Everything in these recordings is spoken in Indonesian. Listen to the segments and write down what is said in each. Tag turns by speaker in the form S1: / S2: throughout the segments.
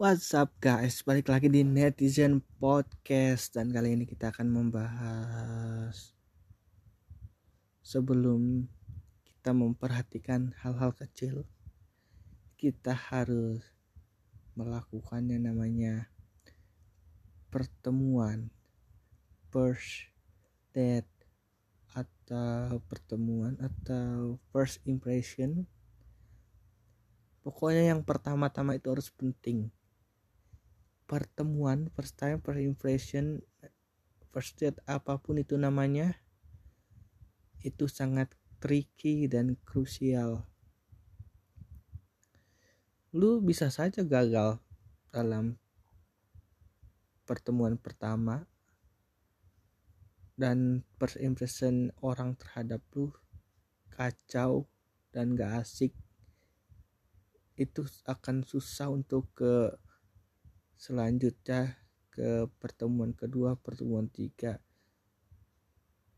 S1: What's up guys, balik lagi di Netizen Podcast Dan kali ini kita akan membahas Sebelum kita memperhatikan hal-hal kecil Kita harus melakukan yang namanya Pertemuan First date Atau pertemuan atau first impression. Pokoknya yang pertama-tama itu harus penting pertemuan first time first impression first date apa pun itu namanya itu sangat tricky dan krusial. Lu bisa saja gagal dalam pertemuan pertama dan first impression orang terhadap lu kacau dan gak asik itu akan susah untuk ke selanjutnya ke pertemuan kedua pertemuan tiga.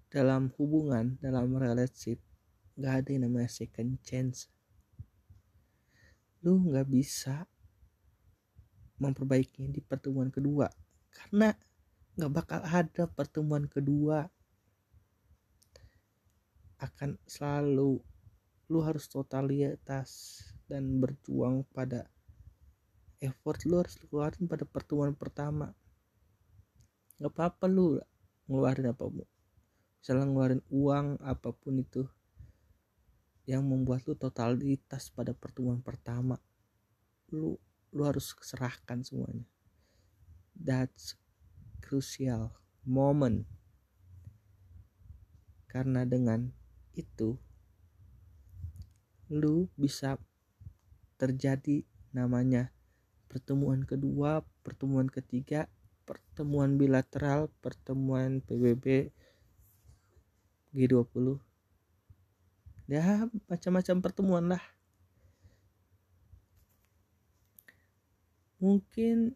S1: Dalam hubungan dalam relationship nggak ada yang namanya second chance. Lu nggak bisa memperbaikinya di pertemuan kedua karena nggak bakal ada pertemuan kedua. Akan selalu lu harus totalitas dan berjuang pada effort lu harus keluarin pada pertemuan pertama. Nggak apa-apa lu ngeluarin apa misalnya ngeluarin uang apa pun itu yang membuat lu totalitas pada pertemuan pertama lu lu harus serahkan semuanya. That's crucial moment. Karena dengan itu lu bisa terjadi namanya pertemuan kedua, pertemuan ketiga, pertemuan bilateral, pertemuan PBB G20. Ya, macam-macam pertemuan lah. Mungkin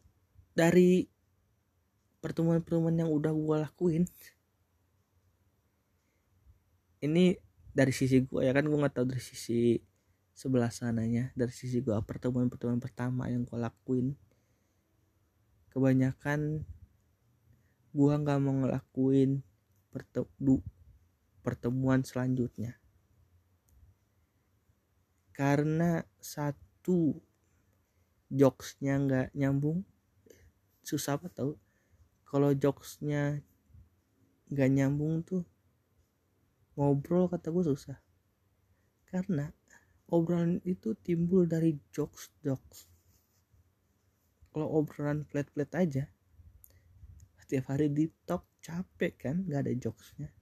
S1: dari pertemuan-pertemuan yang udah gue lakuin ini dari sisi gue ya kan gue nggak tahu dari sisi sebelah sananya. Dari sisi gue pertemuan-pertemuan pertama yang gue lakuin. Kebanyakan gue nggak mau ngelakuin pertemu pertemuan selanjutnya. Karena satu jokesnya nggak nyambung. Susah apa tau? Kalau jokesnya nggak nyambung tuh ngobrol kata gue susah. Karena obrolan itu timbul dari jokes jokes kalau obrolan flat flat aja setiap hari di talk capek kan nggak ada jokesnya.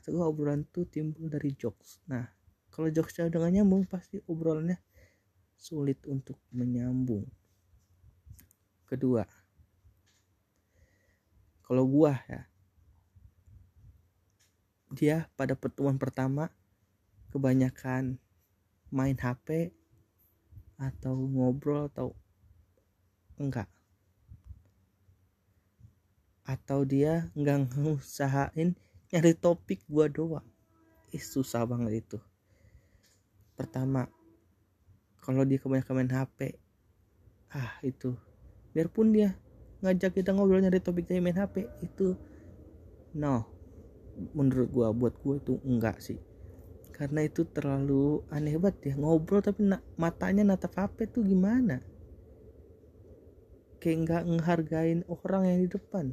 S1: Atau obrolan tuh timbul dari jokes. Nah kalau jokesnya udah gak nyambung pasti obrolannya sulit untuk menyambung. Kedua kalau gua ya dia pada pertemuan pertama kebanyakan main HP atau ngobrol atau enggak. Atau dia enggak ngusahain nyari topik gua doang. Ih, susah banget itu. Pertama kalau dia kebanyakan main HP ah itu. Biarpun dia ngajak kita ngobrol nyari topik dari main HP itu no. Menurut gua buat gua itu enggak sih karena itu terlalu aneh banget ya ngobrol tapi na matanya natap HP tuh gimana? Kayak nggak ngehargain orang yang di depan.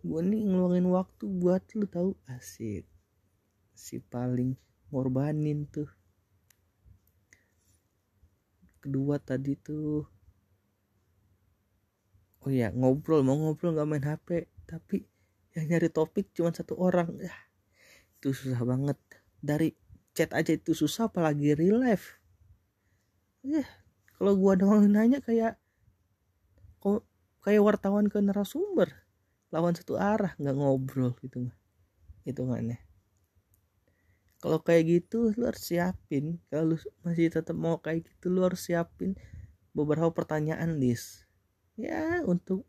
S1: Gue nih ngeluangin waktu buat lu tahu? Asik. Si paling ngorbanin tuh. Kedua tadi tuh oh ya ngobrol mau ngobrol nggak main HP tapi yang nyari topik cuma satu orang. Ya itu susah banget. Dari chat aja itu susah apalagi real life. Ya kalau gua doang nanya kayak kok kayak wartawan ke narasumber lawan satu arah nggak ngobrol gitu mah hitungannya. Kalau kayak gitu lu harus siapin. Kalau masih tetap mau kayak gitu lu harus siapin beberapa pertanyaan list ya untuk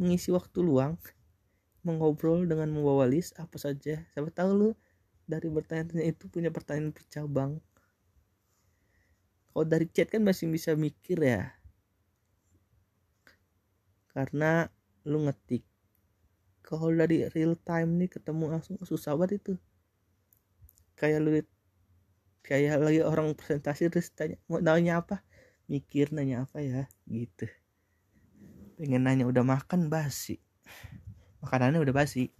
S1: mengisi waktu luang mengobrol dengan membawa list apa saja. Siapa tahu lu dari bertanya-tanya itu punya pertanyaan bercabang. Kalau dari chat kan masih bisa mikir ya. Karena lu ngetik. Kalau dari real time nih ketemu langsung susah banget itu. Kayak lu kayak lagi orang presentasi terus tanya mau nanya apa? Mikir nanya apa ya gitu. Pengen nanya udah makan? Basi. Makanannya udah basi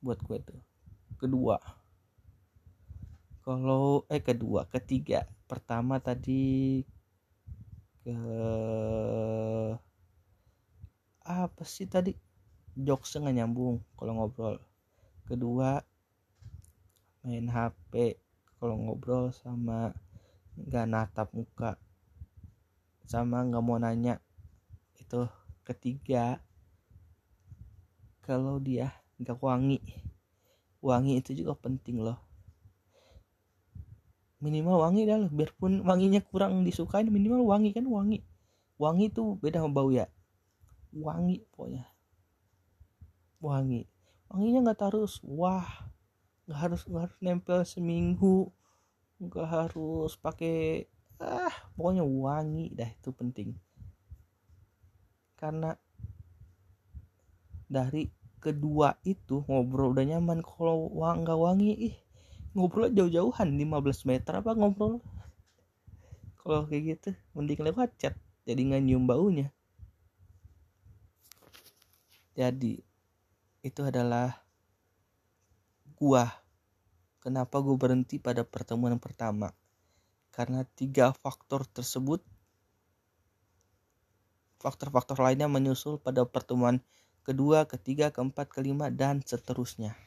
S1: buat gue tuh. Kedua. Kalau eh kedua ketiga. Pertama tadi ke apa sih tadi? Jokes nggak nyambung kalau ngobrol. Kedua main HP kalau ngobrol sama nggak natap muka sama nggak mau nanya. Itu ketiga. Kalau dia nggak wangi. Wangi itu juga penting loh. Minimal wangi dah loh biarpun wanginya kurang disukai minimal wangi kan wangi. Wangi itu beda sama bau ya. Wangi pokoknya. Wangi. Wanginya nggak harus wah nggak harus nggak harus nempel seminggu nggak harus pakai ah pokoknya wangi dah itu penting. Karena dari kedua itu ngobrol udah nyaman. Kalau wang nggak wangi ih ngobrol jauh-jauhan 15 meter apa ngobrol? Kalau kayak gitu mending lewat chat jadi nggak nyium baunya. Jadi itu adalah gua. Kenapa gua berhenti pada pertemuan pertama? Karena tiga faktor tersebut faktor-faktor lainnya menyusul pada pertemuan kedua, ketiga, keempat, kelima, dan seterusnya.